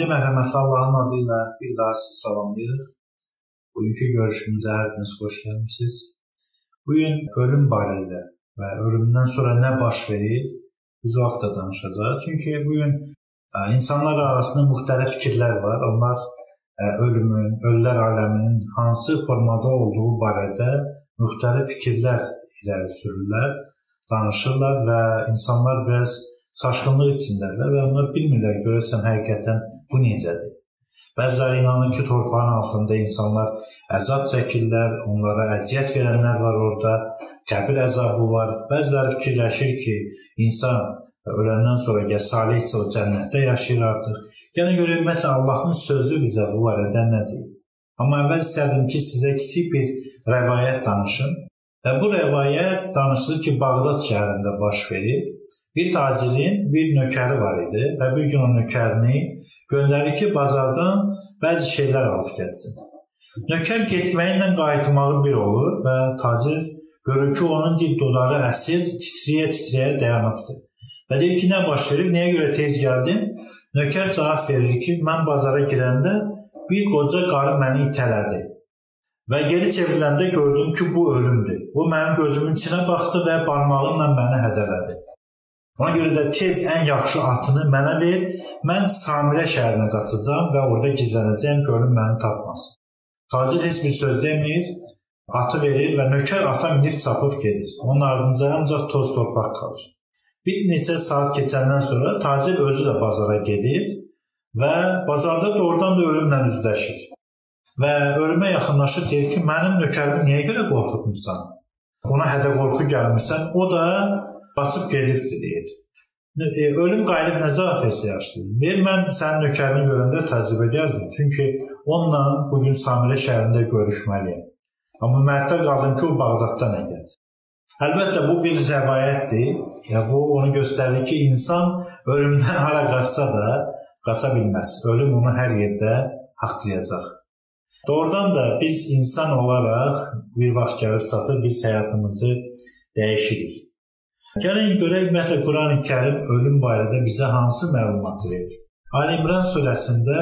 Deməli, mərhəmətli Allahın adı ilə bir daha sizi salamlayırıq. Bugünkü görüşümüzə hər biriniz xoş gəlmisiniz. Bu gün ölüm barədə və ölümdən sonra nə baş verir, biz o haqqda danışacağıq. Çünki bu gün insanlar arasında müxtəlif fikirlər var. Onlar ölümün, ölülər aləminin hansı formada olduğu barədə müxtəlif fikirlər irəli sürürlər, danışırlar və insanlar biraz çaşqınlıq içindədirlər və onlar bilmirlər görəsən həqiqətən bu necədir. Bəziləri inanır ki, torpağın altında insanlar əzab çəkirlər, onlara əziyyət verənlər var orada, qəbir əzabı var. Bəziləri fikirləşir ki, insan öləndən sonra gəl salihsə o cənnətdə yaşayır artıq. Gəlin görək ümumiyyətlə Allahın sözü bizə bu barədə nə deyir. Amma əvvəl istərdim ki, sizə kiçik bir rəvayət danışım. Və bu rəvayət danışılır ki, Bağdad şəhərində baş verib Bir tacirin bir nökəri var idi və bir gün o nökərini göndərir ki, bazardan bəzi şeylər alıb getsin. Nökər getməklə qayıtmağı bir olur və tacir görür ki, onun dil dodağı əsir, titrəyə-titrəyə dayanıbdır. Və deyir ki, nə baş verib, nəyə görə tez gəldin? Nökər cavab verir ki, mən bazara girəndə bir qoca qarı məni itələdi. Və geri çevriləndə gördüm ki, bu ölümdür. O mənim gözümün içinə baxdı və barmağı ilə məni hədələdi. Ona görə də tez ən yaxşı atını mənə ver. Mən Samirə şəhərinə qaçacağam və orada gizlənəcəyəm, görüm məni tapmasın. Tacir heç bir söz demir, atı verir və nökər ata minib çapıb gedir. Onun ardınca ancaq toz torpaq qalır. Bir neçə saat keçəndən sonra tacir özü də bazara gedir və bazarda doğrudan da ölümlə üzləşir. Və ölümə yaxınlaşır deyir ki, mənim nökərimi niyə görə qorxutmusan? Ona hədə qorxu gəlmirsən. O da qaçıb gedibdi deyir. Ölüm qayıdıb nə cavab versə yaxşıdır. Ver mən sənin nökərini görəndə təcrübə gəldim. Çünki onunla bu gün Samirə şəhərində görüşməliyəm. Amma məhddə qaldım ki, o Bağdadda nə gəlsin. Əlbəttə bu bir rəvayətdir. Ya bu onu göstərir ki, insan ölümdən hara qaçsa da qaça bilməz. Ölüm onu hər yerdə haqqlayacaq. Doğrudan da biz insan olaraq bir vaxt gəlib çatır, biz həyatımızı dəyişirik. Gəlin görək ümumiyyətlə Qurani-Kərim ölüm barədə bizə hansı məlumat verir. Ali İmran surəsində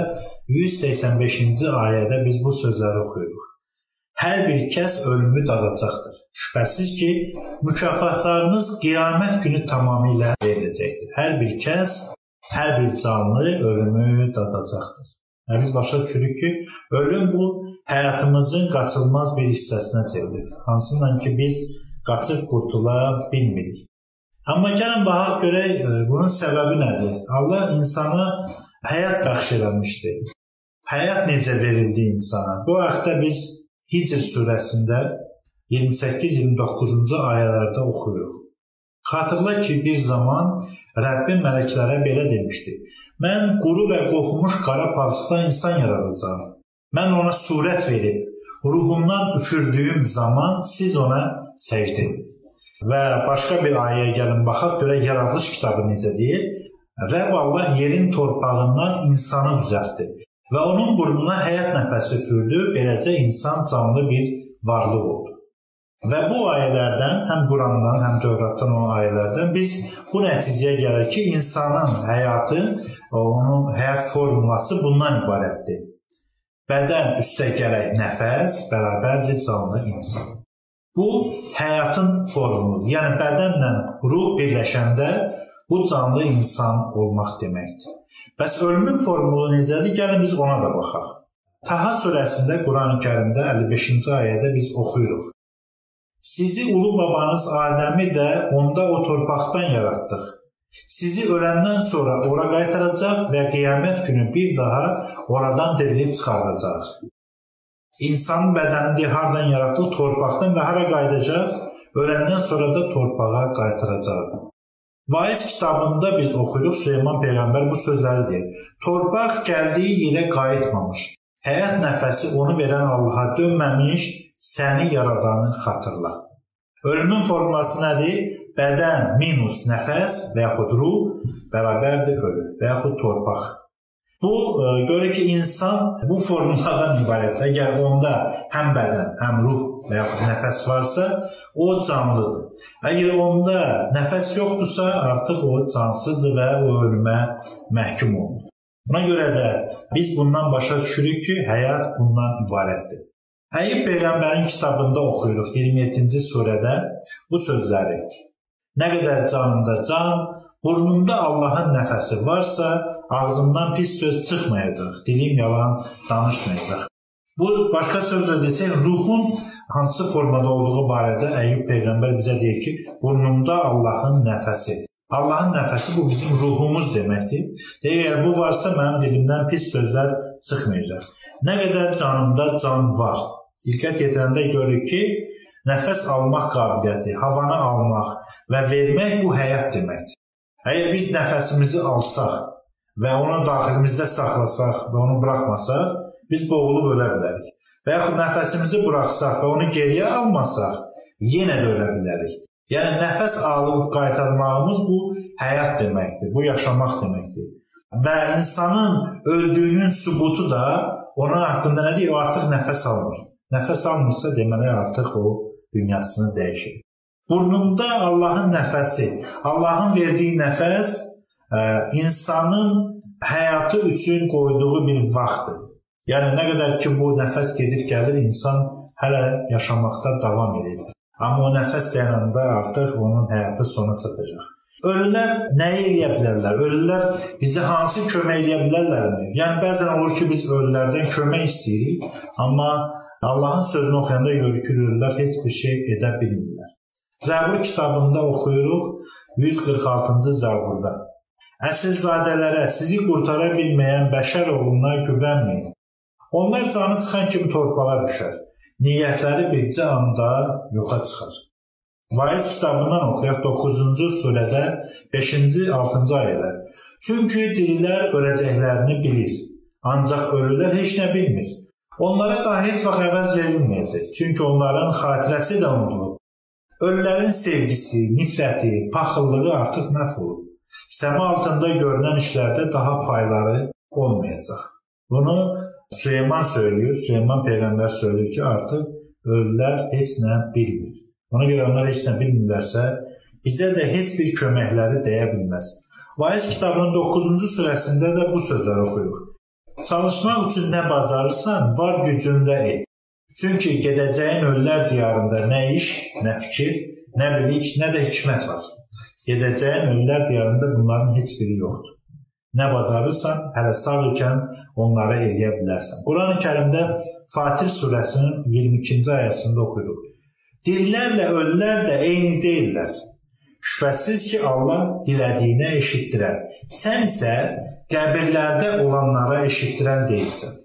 185-ci ayədə biz bu sözləri oxuyuruq. Hər bir kəs ölümü dadacaqdır. Şübhəsiz ki, mükafatlarınız qiyamət günü tamamilə veriləcəkdir. Hər bir kəs, hər bir canlı ölümü dadacaqdır. Yəni biz başa düşürük ki, ölüm bu həyatımızın qaçılmaz bir hissəsinə çevrilir. Hansından ki biz qaçıb qurtula bilmirik. Amma gəlin baxaq görək e, bunun səbəbi nədir? Allah insana həyat bəxş eləmişdi. Həyat necə verildi insana? Bu haqda biz Hicr surəsində 28-29-cu ayələrdə oxuyuruq. Xatırla ki, bir zaman Rəbbin mələklərə belə demişdi: Mən quru və qoxmuş qara palçıqdan insan yaradacağam. Mən ona surət verib, ruhumdan üfürdüyüm zaman siz ona səcdə edin. Və başqa bir ayəyə gəlin baxaq, görək Yaradılış kitabı necə deyir? Rəbb Allah yerin torpağından insanı düzəltdi və onun burnuna həyat nəfəsi üfürdü, beləcə insan canlı bir varlıq oldu. Və bu ayələrdən, həm Qurandan, həm Tövratdan olan ayələrdən biz bu nəticəyə gəlir ki, insanın həyatı, onun həyat formulası bundan ibarətdir. Bədən üstə gələk nəfəs bərabərdir canlı insan. Bu həyatın formudur. Yəni bədənlə ruh birləşəndə bu canlı insan olmaq deməkdir. Bəs ölümün formulu necədir? Gəlin biz ona da baxaq. Taha surəsində Qurani-Kərimdə 55-ci ayədə biz oxuyuruq. Sizi ulu babanız Adəmi də onda o torpaqdan yaratdıq. Sizi öləndən sonra ora qaytaracaq və qiyamət günü bir daha oradan dirilib çıxardacaq. İnsanın bədənini hardan yaratdıq? Torpaqdan və hara qayıdacaq? Öləndən sonra da torpağa qaytaracaq. Vaiz kitabında biz oxuyuruq Süleyman peyğəmbər bu sözləri deyir. Torpaq gəldiyi yerə qayıtmamış. Həyat nəfəsi onu verən Allaha dönməmiş, səni yaradanı xatırla. Ölümün formulası nədir? Bədən minus nəfəs və yaxud ruh bərabərdir ölüm və yaxud torpaq. Bu e, görə ki, insan bu formuladan ibarətdir. Əgər onda həm bədən, həm ruh və yaxud nəfəs varsa, o canlıdır. Əgər onda nəfəs yoxdursa, artıq o cansızdır və o ölümə məhkum olunur. Buna görə də biz bundan başa düşürük ki, həyat bundan ibarətdir. Əyyub Peyğəmbərin kitabında oxuyuruq 27-ci surədə bu sözləri. Nə qədər canımda can, burnumda Allahın nəfəsi varsa, ağzımdan pis söz çıxmayacaq, dilim yalan danışmayacaq. Bu başqa sözlə desək, ruhun hansı formada olduğu barədə Əyyub peyğəmbər bizə deyir ki, burnumda Allahın nəfəsi. Allahın nəfəsi bu bizim ruhumuz deməkdir. Əgər bu varsa mənim dilimdən pis sözlər çıxmayacaq. Nə qədər canımda can var, Diqqət yetirəndə görürük ki, nəfəs almaq qabiliyyəti, havanı almaq və vermək bu həyat deməkdir. Əgər biz nəfəsimizi alsaq və onu daxilimizdə saxlasaq və onu buraxmasaq, biz boğulub ölə bilərik. Və yaxud nəfəsimizi buraxsaq və onu geriyə almasaq, yenə də ölə bilərik. Yəni nəfəs alıb qaytarmağımız bu həyat deməkdir, bu yaşamaq deməkdir. Və insanın öldüyünün sübutu da onun haqqında nə deyir? O artıq nəfəs almır. Nəfəs almırsa, deməli artıq o dünyasını dəyişir. Burnunda Allahın nəfəsi, Allahın verdiyi nəfəs insanın həyatı üçün qoyduğu bir vaxtdır. Yəni nə qədər ki bu nəfəs gedib gəlir, insan hələ yaşamaqda davam edir. Amma o nəfəs dayananda artıq onun həyatı sona çatacaq. Ölülər nə edə bilərlər? Ölülər bizə hansı kömək edə bilərlərmi? Yəni bəzən olur ki, biz ölülərdən kömək istəyirik, amma Allahın sözünü oxuyanda görürük ki, ölülər heç bir şey edə bilmirlər. Zəbur kitabında oxuyuruq 146-cı Zəburda. Əsilzadələrə sizi qurtara bilməyən bəşər oğluna güvənməyin. Onlar canı çıxan kimi torpağa düşər. Niyyətləri bircə anda yoxa çıxar. Vaiz kitabından oxuyaq 9-cu surədə 5-ci 6-cı ayələr. Çünki dirilər öləcəklərini bilir, ancaq ölülər heç nə bilmir. Onlara da heç vaxt əvəz verilməyəcək. Çünki onların xatirəsi də unudulub. Ölülərin sevgisi, nifrəti, paxıllığı artıq məhv olub. Səma altında görünən işlərdə daha payları olmayacaq. Bunu Süleyman söylüyor. Süleyman peyğəmbər söylüyor ki, artıq ölülər heç nə bilmir. Ona görə onlar heç nə bilmirlərsə, bizə də heç bir köməkləri dəyə bilməz. Vaiz kitabının 9-cu surəsində də bu sözləri oxuyuruq. Çalışmaq üçün nə bacarırsan, var gücünlə et. Çünki gedəcəyin ölülər diyarında nə iş, nə fikir, nə bilik, nə də hikmət var. Gedəcəyin ölülər diyarında bunların heç biri yoxdur. Nə bacarırsan, hələ sağ ikən onları eləyə bilərsən. Qurani-Kərimdə Fatir surəsinin 22-ci ayəsində oxuyuruq. Dirilərlə ölülər də eyni deyillər. Şübhəsiz ki, Allah dilədiyinə eşitdirər. Sən isə qəbirlərdə olanlara eşitdirən deyilsən.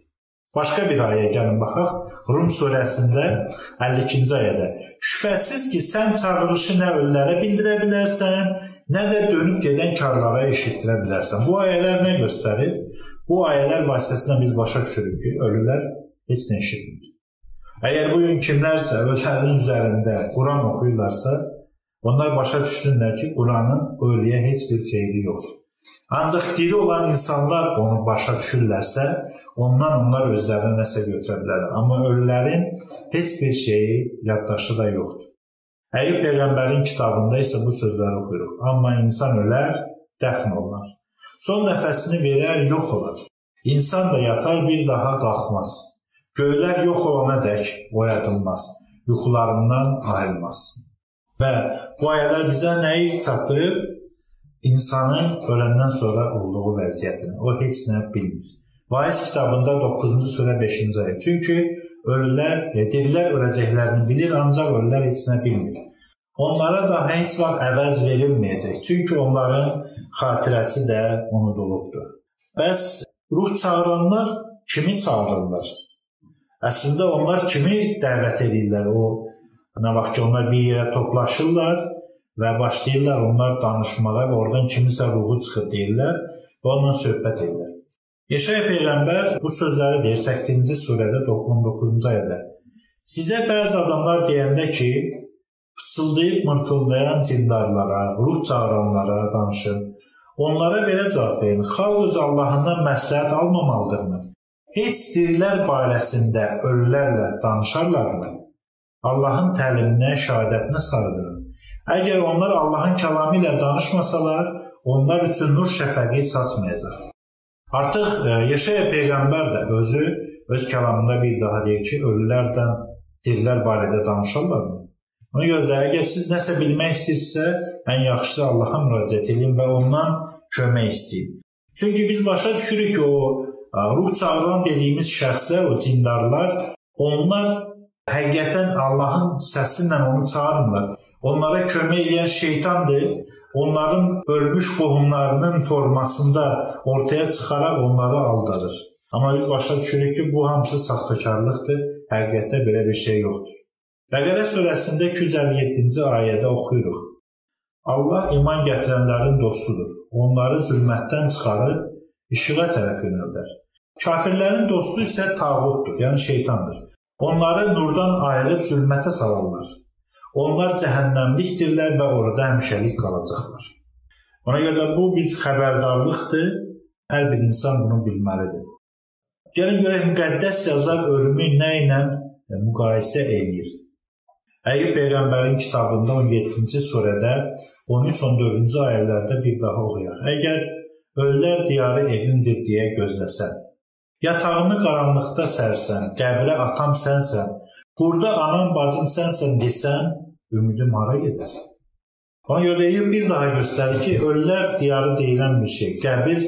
Başqa bir ayə gəlin baxaq. Rum surəsində 52-ci ayədə. Şübhəsiz ki, sən çağırışı nə ölülərə bildirə bilərsən, nə də dönüb gedən karlara eşitdirə bilərsən. Bu ayələr nə göstərir? Bu ayələr vasitəsilə biz başa düşürük ki, ölülər heç nə eşitmir. Əgər bu gün kimlərsə ölülərin üzərində Quran oxuyurlarsa, Onlar başa düşsünlər ki, Quranın ölüyə heç bir xeyri yoxdur. Ancaq diri olan insanlar onu başa düşürlərsə, ondan onlar özlərinə nəsə götürə bilərlər. Amma ölülərin heç bir şeyi yaddaşı da yoxdur. Əyyub peyğəmbərin kitabında isə bu sözləri oxuyuruq. Amma insan ölər, dəfn olunar. Son nəfəsini verər, yox olar. İnsan da yatar, bir daha qalxmaz. Göylər yox olana dək oyadılmaz, yuxularından ayrılmaz. Və bu ayələr bizə nəyi çatdırır? İnsanın öləndən sonra olduğu vəziyyətini. O heç nə bilmir. Vaiz kitabında 9-cu surə 5-ci ayə. Çünki ölülər, e, dirilər öləcəklərini bilir, ancaq ölülər heç nə bilmir. Onlara da heç vaxt əvəz verilməyəcək. Çünki onların xatirəsi də unudulubdur. Bəs ruh çağıranlar kimi çağırırlar? Əslində onlar kimi dəvət edirlər? O Nə vaxt ki, onlar bir yerə toplaşırlar və başlayırlar onlar danışmağa və oradan kimisə ruhu çıxır deyirlər və onunla söhbət edirlər. Yeşaya peyğəmbər bu sözləri deyir 8-ci surədə 19-cu ayədə. Sizə bəzi adamlar deyəndə ki, pıçıldayıb mırtıldayan cindarlara, ruh çağıranlara danışır. Onlara belə cavab verin: Xalq öz Allahından məsləhət almamalıdırmı? Heç dirilər barəsində ölülərlə danışarlarmı? Allahın təliminə, şahadətinə sarılırım. Əgər onlar Allahın kəlamı ilə danışmasalar, onlar üçün nur şəfəqi saçmayacaq. Artıq e, Yeşaya peyğəmbər də özü öz kəlamında bir daha deyir ki, ölülərdən dirilər barədə danışarlarmı? Ona görə də əgər siz nəsə bilmək istəyirsinizsə, ən yaxşısı Allaha müraciət edin və ondan kömək istəyin. Çünki biz başa düşürük ki, o ruh çağıran dediyimiz şəxslər, o cindarlar, onlar həqiqətən Allahın səsi ilə onu çağırmırlar. Onlara kömək edən şeytandır. Onların ölmüş qohumlarının formasında ortaya çıxaraq onları aldadır. Amma biz başa düşürük ki, bu hamısı saxtakarlıqdır. Həqiqətdə belə bir şey yoxdur. Bəqərə surəsində 257-ci ayədə oxuyuruq. Allah iman gətirənlərin dostudur. Onları zülmətdən çıxarıb işığa tərəf yönəldər. Kafirlərin dostu isə tağutdur, yəni şeytandır. Onları nurdan ayırıb zülmətə salarlar. Onlar cəhənnəmlikdirlər və orada həmişəlik qalacaqlar. Ona görə bu biz xəbərdarlıqdır. Hər bir insan bunu bilməlidir. Gəlin görək müqəddəs yazar ölümü nə ilə müqayisə eləyir. Əyyub peyğəmbərin kitabında 17-ci surədə 13-14-cü ayələrdə bir daha oxuyaq. Əgər ölülər diyarı evimdir deyə gözləsən, yatağını qaranlıqda sərsən, qəbrə atam sənsən, burada anam bacım sənsən desən, ümidim hara gedər? Ona görə Əyyub bir daha göstərir ki, ölülər diyarı deyilən bir şey, qəbir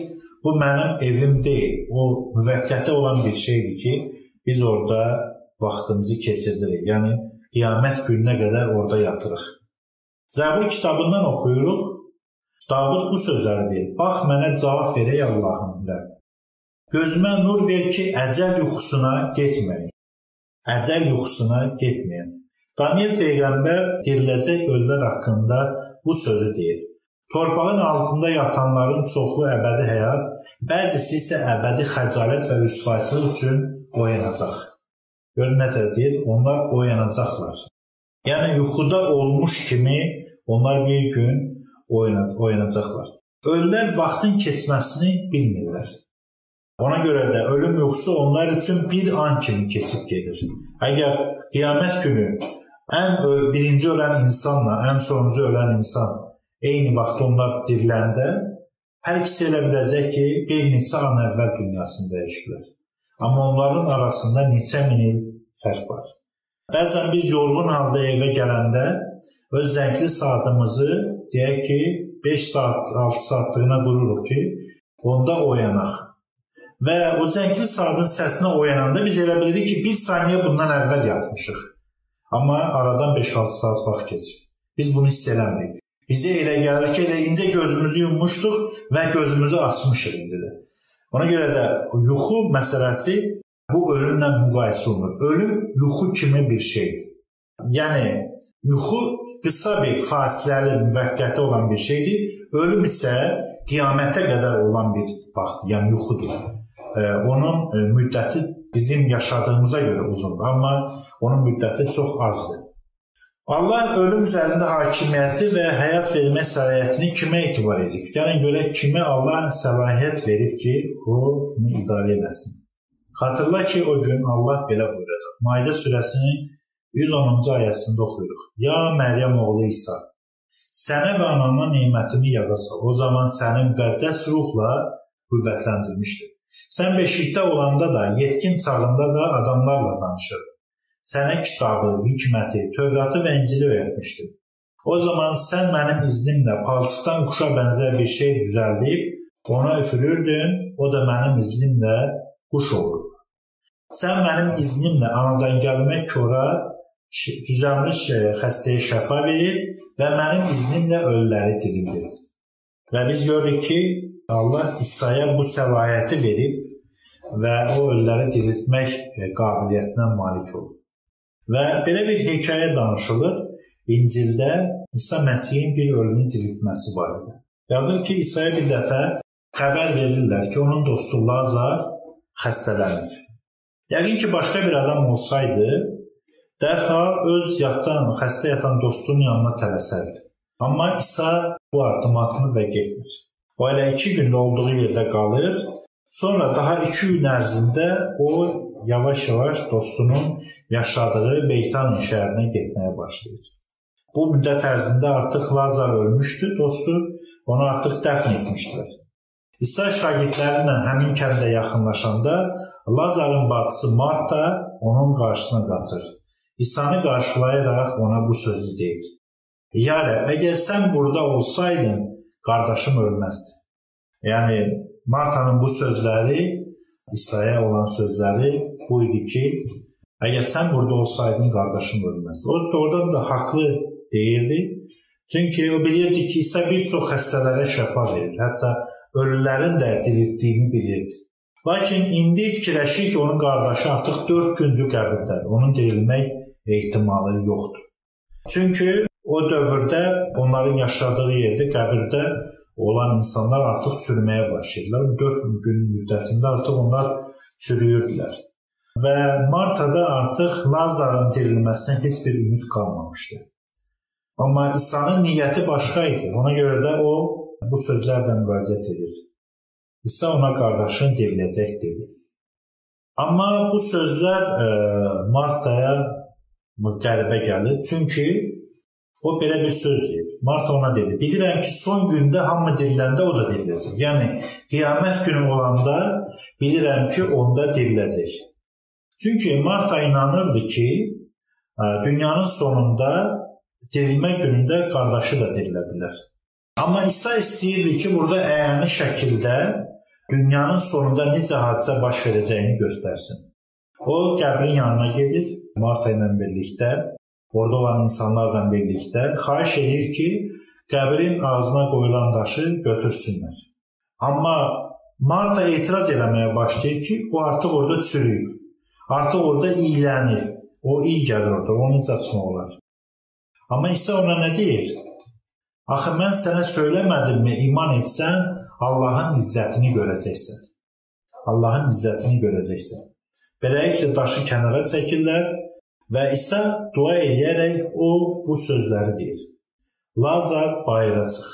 Bu mənim evim deyil. O müvəqqəti olan bir şeydir ki, biz orada vaxtımızı keçiririk. Yəni qiyamət gününə qədər orada yatırıq. Zəbur kitabından oxuyuruq. Davud bu sözləri deyir: "Bax mənə cavab verək Allahım Rəbb. Gözümə nur ver ki, əcəl yuxusuna getməyim. Əcəl yuxusuna getməyim." Daniel peyğəmbər diriləcək ölülər haqqında bu sözü deyir. Torpağın altında yatanların çoxu əbədi həyat, bəzisi isə əbədi xəcalət və rüsvayçılıq üçün oyanacaq. Görün nə deyir? Onlar oyanacaqlar. Yəni yuxuda olmuş kimi onlar bir gün oyanacaqlar. Ölülər vaxtın keçməsini bilmirlər. Ona görə də ölüm yuxusu onlar üçün bir an kimi keçib gedir. Əgər qiyamət günü ən birinci ölən insanla ən sonuncu ölən insan eyni vaxtda onlar diriləndə hər ikisi elə biləcək ki, bir neçə an əvvəl dünyasını dəyişiblər. Amma onların arasında neçə min il fərq var. Bəzən biz yorğun halda evə gələndə öz zəngli saatımızı deyək ki, 5 saat, 6 saatlığına qururuq ki, onda oyanaq. Və o zəngli saatın səsinə oyananda biz elə bilirik ki, 1 saniyə bundan əvvəl yatmışıq. Amma aradan 5-6 saat vaxt keçir. Biz bunu hiss eləmirik. Bizə elə gəlir ki, elə incə gözümüzü yummuşduq və gözümüzü açmışıq indi də. Ona görə də yuxu məsələsi bu ölümlə müqayisə olunur. Ölüm yuxu kimi bir şeydir. Yəni yuxu qısa bir fasiləli, müvəqqəti olan bir şeydir. Ölüm isə qiyamətə qədər olan bir vaxt, yəni yuxudur. Onun e, müddəti bizim yaşadığımıza görə uzundur, amma onun müddəti çox azdır. Allah ölüm üzərində hakimiyyəti və həyat vermə səlahiyyətini kimə etibar edib? Gəlin görək kimə Allah səlahiyyət verib ki, o bunu idarə eləsin. Xatırla ki, o gün Allah belə buyuracaq. Maidə surəsinin 110-cu ayəsində oxuyuruq. Ya Məryəm oğlu İsa, sənə və anana nemətimi yada sal. O zaman səni müqəddəs ruhla qüvvətləndirmişdir. Sən beşikdə olanda da, yetkin çağında da adamlarla danışır sənə kitabı, hikməti, Tövratı və İncili öyrətmişdim. O zaman sən mənim iznimlə palçıqdan quşa bənzər bir şey düzəldib ona üfürürdün, o da mənim iznimlə quş olur. Sən mənim iznimlə anadan gəlmə kora düzəlmiş xəstəyə şəfa verir və mənim iznimlə ölüləri dirildir. Və biz görürük ki, Allah İsa'ya bu səlahiyyəti verib və o ölüləri diriltmək qabiliyyətinə malik olur. Və belə bir hekayə danışılır İncildə İsa Məsihin bir ölünü diriltməsi barədə. Yazır ki, İsa'ya bir dəfə xəbər verirlər ki, onun dostu Lazar xəstələnib. Yəqin ki, başqa bir adam olsaydı, dərhal öz yatan, xəstə yatan dostunun yanına tələsərdi. Amma İsa bu addımı atmır və getmir. O elə iki gündə olduğu yerdə qalır. Sonra daha iki gün ərzində o yavaş-yavaş dostunun yaşadığı Beytani şəhərinə getməyə başlayır. Bu müddət ərzində artıq Lazar ölmüşdü, dostu onu artıq dəfn etmişdilər. İsa şagirdləri ilə həmin kəndə yaxınlaşanda Lazarın bacısı Marta onun qarşısına qaçır. İsa'nı qarşılayaraq ona bu sözü deyir. Ya Rəbb, əgər sən burada olsaydın, qardaşım ölməzdi. Yəni Martanın bu sözləri İsa'ya olan sözləri bu idi ki, əgər sən burada olsaydın, qardaşım ölməzdi. O doğrudan da haqlı deyirdi. Çünki o bilirdi ki, İsa bir çox xəstələrə şəfa verir. Hətta ölülərin də diriltdiyini bilirdi. Lakin indi fikirləşir ki, onun qardaşı artıq 4 gündür qəbirdədir. Onun dirilmək ehtimalı yoxdur. Çünki o dövrdə onların yaşadığı yerdə qəbirdə olan insanlar artıq çürüməyə başlayırlar. 4 gün müddətində artıq onlar çürüyürdülər. Və Martada artıq Lazarın dirilməsinə heç bir ümid qalmamışdı. Amma İsa'nın niyyəti başqa idi. Ona görə də o bu sözlərlə müraciət edir. İsa ona qardaşın diriləcək dedi. Amma bu sözlər e, Martaya qəribə gəlir. Çünki o belə bir söz deyir. Marta ona dedi: "Bilirəm ki, son gündə hamı diriləndə o da diriləcək. Yəni qiyamət günü olanda bilirəm ki, onda diriləcək." Çünki Marta inanırdı ki, dünyanın sonunda dirilmə günündə qardaşı da dirilə bilər. Amma İsa istəyirdi ki, burada əyani şəkildə dünyanın sonunda necə hadisə baş verəcəyini göstərsin. O qəbrin yanına gedir Marta ilə birlikdə, orada olan insanlarla birlikdə xahiş edir ki, qəbrin ağzına qoyulan daşı götürsünlər. Amma Marta etiraz eləməyə başlayır ki, o artıq orada çürüyür. Artıq orada iylənir. O iyi gəlir orada, onu necə açmaq olar? Amma İsa ona nə deyir? Axı mən sənə söyləmədimmi, iman etsən, Allahın izzətini görəcəksən. Allahın izzətini görəcəksən. Beləliklə daşı kənara çəkirlər və İsa dua edərək o bu sözləri deyir. Lazar bayıra çıx.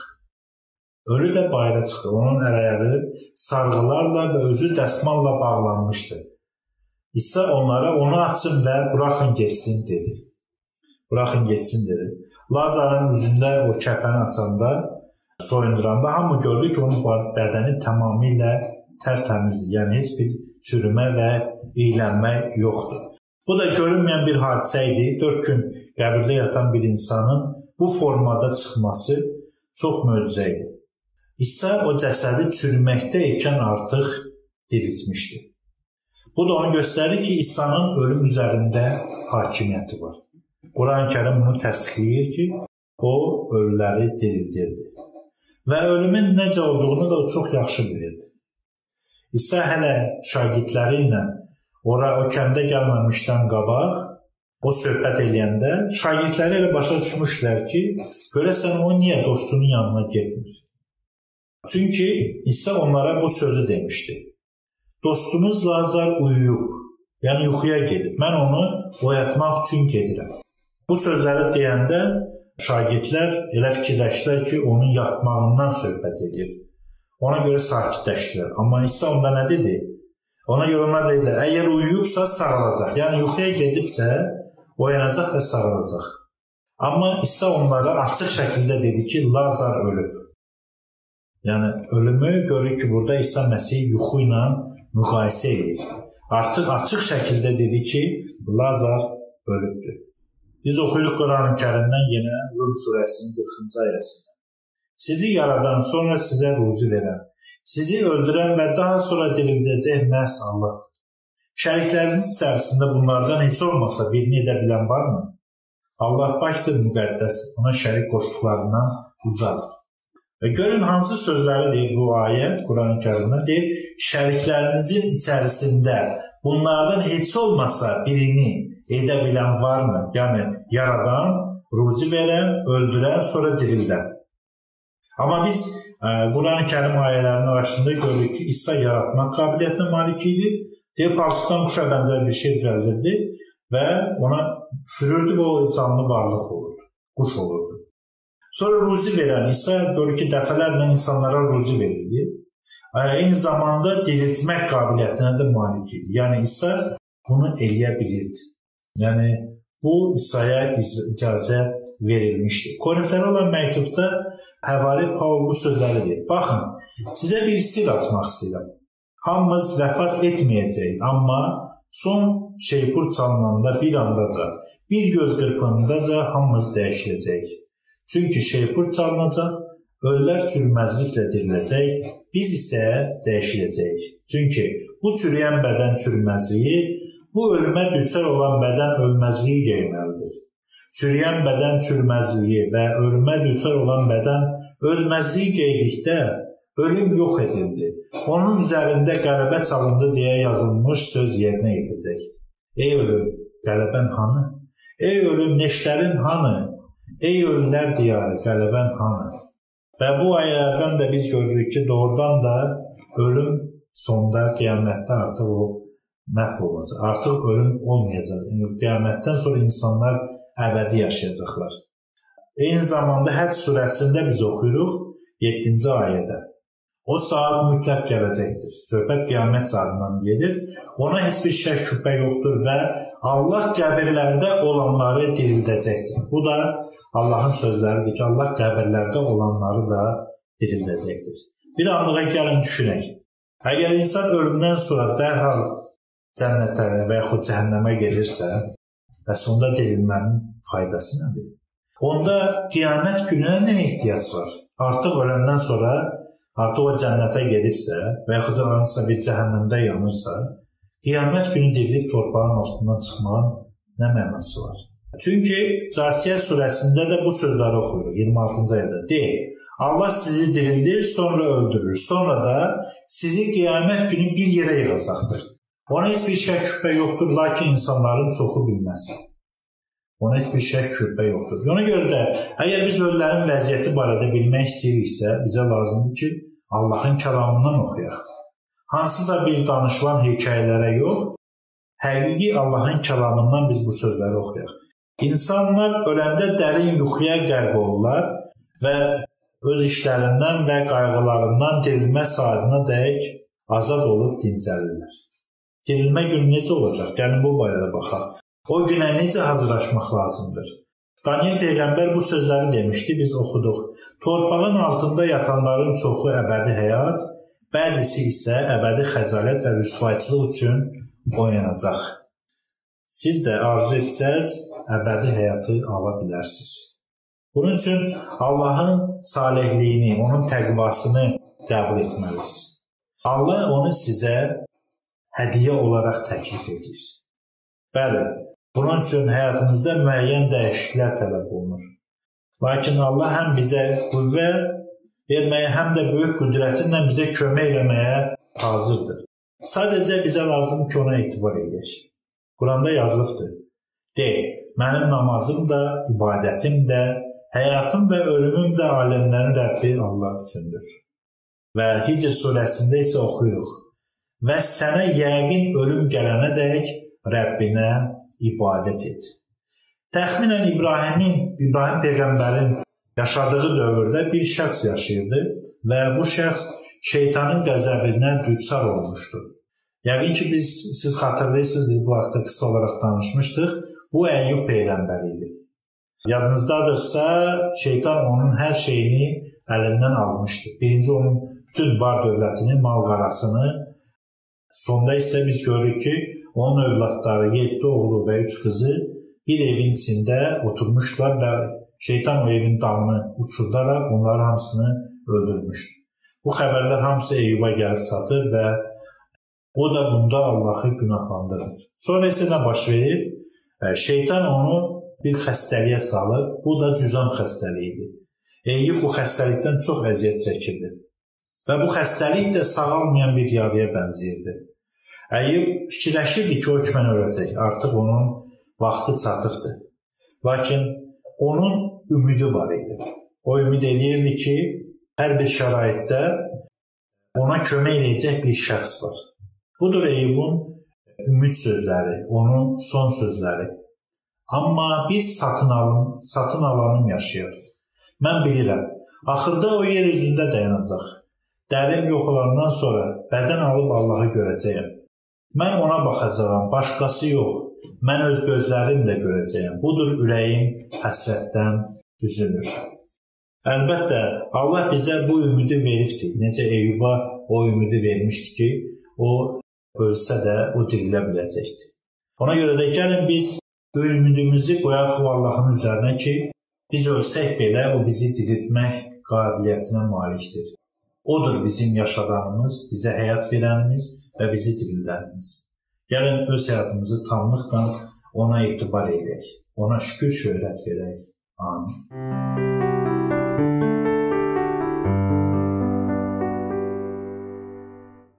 Ölü də bayıra çıxdı. Onun əl-ayağı sarğılarla və özü dəsmalla bağlanmışdı. İsa onlara onu açın və buraxın getsin dedi. Buraxın getsin dedi. Lazarın üzündə o kəfəni açanda, soyunduranda hamı gördü ki, onun bədəni tamamilə tərtəmizdir. Yəni heç bir çürümə və iylənmə yoxdur. Bu da görünməyən bir hadisə idi. 4 gün qəbirdə yatan bir insanın bu formada çıxması çox möcüzə idi. İsa o cəsədi çürüməkdə ikən artıq diriltmişdi. Bu da onu göstərir ki, İsa'nın ölüm üzərində hakimiyyəti var. Quran-Kərim bunu təsdiqləyir ki, o ölüləri dirildirdi. Və ölümün necə olduğunu da o çox yaxşı bilirdi. İsa hələ şagirdləri ilə ora o kəndə gəlməmişdən qabaq o söhbət eləyəndə şagirdləri elə başa düşmüşlər ki, görəsən o niyə dostunun yanına getmir? Çünki İsa onlara bu sözü demişdi. Dostumuz Lazar uyuyub, yəni yuxuya gedib. Mən onu oyatmaq üçün gedirəm. Bu sözləri deyəndə şagirdlər elə fikirləşdilər ki, onun yatmağından söhbət edir. Ona görə sakitləşdilər. Amma İsa onda nə dedi? Ona görə onlar dedilər, əgər uyuyubsa sağalacaq. Yəni yuxuya gedibsə oyanacaq və sağalacaq. Amma İsa onlara açıq şəkildə dedi ki, Lazar ölüb. Yəni ölümü görür ki, burada İsa Məsih yuxu ilə müqayisə edir. Artıq açıq şəkildə dedi ki, Lazar ölübdür. Biz oxuyuruq Quran-Kərimdən yenə Rum surəsinin 40-cı ayəsində. Sizi yaradan, sonra sizə ruzi verən, sizi öldürən və daha sonra dirildəcək məhz Allahdır. Şərikləriniz içərisində bunlardan heç olmasa birini edə bilən varmı? Allah başdır müqəddəs, ona şərik qoşduqlarından ucadır. Və görün hansı sözləri deyir bu ayət Quran-ı Kərimdə deyir, şəriklərinizin içərisində bunlardan heç olmasa birini edə bilən varmı? Yəni yaradan, ruzi verən, öldürən, sonra dirildən. Amma biz ə, Quran-ı Kərim ayələrinin arasında görürük ki, İsa yaratmaq qabiliyyətinə malik idi. Deyir, palçıqdan quşa bənzər bir şey düzəldirdi və ona sürürdü və o canlı varlıq olurdu, quş olurdu. Sonra ruzi verən İsa görür ki, dəfələrlə insanlara ruzi verirdi. E, eyni zamanda diriltmək qabiliyyətinə də malik idi. Yəni İsa bunu eləyə bilirdi. Yəni bu İsa'ya icazə verilmişdi. Korinflərə olan məktubda Həvari Paul bu sözləri deyir. Baxın, sizə bir sir açmaq istəyirəm. Hamımız vəfat etməyəcəyik, amma son şeypur çalınanda bir andaca, bir göz qırpımındaca hamımız dəyişiləcəyik. Çünki şeypur çalınacaq, ölülər çürümezliklə diriləcək, biz isə dəyişiləcəyik. Çünki bu çürüyən bədən çürümezliyi, bu ölümə düçar olan bədən ölməzliyi geyməlidir. Çürüyən bədən çürməzliyi və ölümə düçar olan bədən ölməzliyi geydikdə ölüm yox edildi. Onun üzərində qələbə çalındı deyə yazılmış söz yerinə yetəcək. Ey ölüm, qələbən hanı? Ey ölüm, neşlərin hanı? Ey ölülər diyarı, qələbən hanı? Və bu ayələrdən də biz görürük ki, doğrudan da ölüm sonda qiyamətdə artıq o məhv olacaq. Artıq ölüm olmayacaq. Yəni qiyamətdən sonra insanlar əbədi yaşayacaqlar. Eyni zamanda Həc surəsində biz oxuyuruq 7-ci ayədə. O saat mütləq gələcəkdir. Söhbət qiyamət saatından gedir. Ona heç bir şək şübhə yoxdur və Allah qəbirlərdə olanları dirildəcəkdir. Bu da Allahın sözləridir ki, Allah qəbirlərdə olanları da dirildəcəkdir. Bir anlığa gəlin düşünək. Əgər insan ölümdən sonra dərhal cənnətə və yaxud cəhənnəmə gelirsə, Bəs onda dirilmənin faydası nədir? Onda qiyamət gününə nə ehtiyac var? Artıq öləndən sonra artıq o cənnətə gedirsə və yaxud da hansısa bir cəhənnəmdə yanırsa, qiyamət günü dirilib torpağın altından çıxmağın nə mənası var? Çünki Casiyə surəsində də bu sözləri oxuyuruq 26-cı ayədə. Deyir, Allah sizi dirildir, sonra öldürür. Sonra da sizi qiyamət günü bir yerə yığacaqdır. Ona heç bir şək şübhə yoxdur, lakin insanların çoxu bilməz. Ona heç bir şək şübhə yoxdur. Ona görə də əgər biz ölülərin vəziyyəti barədə bilmək istəyiriksə, bizə lazımdır ki, Allahın kəlamından oxuyaq. Hansısa bir danışılan hekayələrə yox, həqiqi Allahın kəlamından biz bu sözləri oxuyaq. İnsanlar öləndə dərin yuxuya qərq olurlar və öz işlərindən və qayğılarından dirilmə saatına dək azad olub dincəlirlər. Dirilmə günü necə olacaq? Gəlin bu barədə baxaq. O günə necə hazırlaşmaq lazımdır? Daniel peyğəmbər bu sözləri demişdi, biz oxuduq. Torpağın altında yatanların çoxu əbədi həyat, bəzisi isə əbədi xəcalət və rüsvayçılıq üçün oyanacaq. Siz də arzu etsəz, əbədi həyatı ala bilərsiniz. Bunun üçün Allahın salehliyini, onun təqvasını qəbul etməlisiniz. Allah onu sizə hədiyyə olaraq təklif edir. Bəli, bunun üçün həyatınızda müəyyən dəyişikliklər tələb olunur. Lakin Allah həm bizə qüvvə verməyə, həm də böyük qüdrəti ilə bizə kömək etməyə hazırdır. Sadəcə bizə lazımdır ki, ona etibar edək. Quranda yazılıbdır. De, mənim namazım da, ibadətim də, həyatım və ölümüm də aləmlərin Rəbbi Allah üçündür. Və Hicr surəsində isə oxuyuruq və sənə yəqin ölüm gələnədək Rəbbinə ibadət et. Təxminən İbrahimin, İbrahim peyğəmbərin yaşadığı dövrdə bir şəxs yaşayırdı və bu şəxs şeytanın qəzəbinə düçar olmuşdu. Yəqin ki biz siz xatırlayırsınız biz bu haqqda qısa olaraq danışmışdıq. Bu Əyyub peyğəmbər idi. Yadınızdadırsa, şeytan onun hər şeyini əlindən almışdı. Birinci onun bütün var dövlətini, mal-qarasını Sonda isə biz görürük ki, onun övladları 7 oğlu və 3 qızı bir evin içində oturmuşlar və şeytan o evin damını uçurdaraq onların hamısını öldürmüşdü. Bu xəbərlər hamısı Eyyuba gəlib çatır və o da bunda Allahı günahlandırır. Sonra isə nə baş verir? Şeytan onu bir xəstəliyə salır. Bu da cüzam xəstəliyidir. Eyyub bu xəstəlikdən çox əziyyət çəkirdi. Və bu xəstəlik də sağalmayan bir yarıya bənzəyirdi. Əyyub fikirləşirdi ki, o hökmən öləcək, artıq onun vaxtı çatıbdır. Lakin onun ümidi var idi. O ümid eləyirdi ki, hər bir şəraitdə ona kömək edəcək bir şəxs var. Budur Eyyubun ümid sözləri, onun son sözləri. Amma biz satın alım, satın alanım yaşayırıq. Mən bilirəm, axırda o yer üzündə dayanacaq. Dərim yox olandan sonra bədən alıb Allahı görəcəyəm. Mən ona baxacağam, başqası yox. Mən öz gözlərimlə görəcəyəm. Budur ürəyim həsrətdən üzülür. Əlbəttə, Allah bizə bu ümidi veribdi. Necə Eyyuba o ümidi vermişdi ki, o ölsə də o dirilə biləcəkdir. Ona görə də gəlin biz ümidimizi qoyaq Allahın üzərinə ki, biz ölsək belə o bizi diriltmək qabiliyyətinə malikdir. Odur bizim yaşadanımız, bizə həyat verənimiz və bizi dirildənimiz. Gəlin öz həyatımızı tamlıqla ona etibar edək. Ona şükür şöhrət verək. Amin.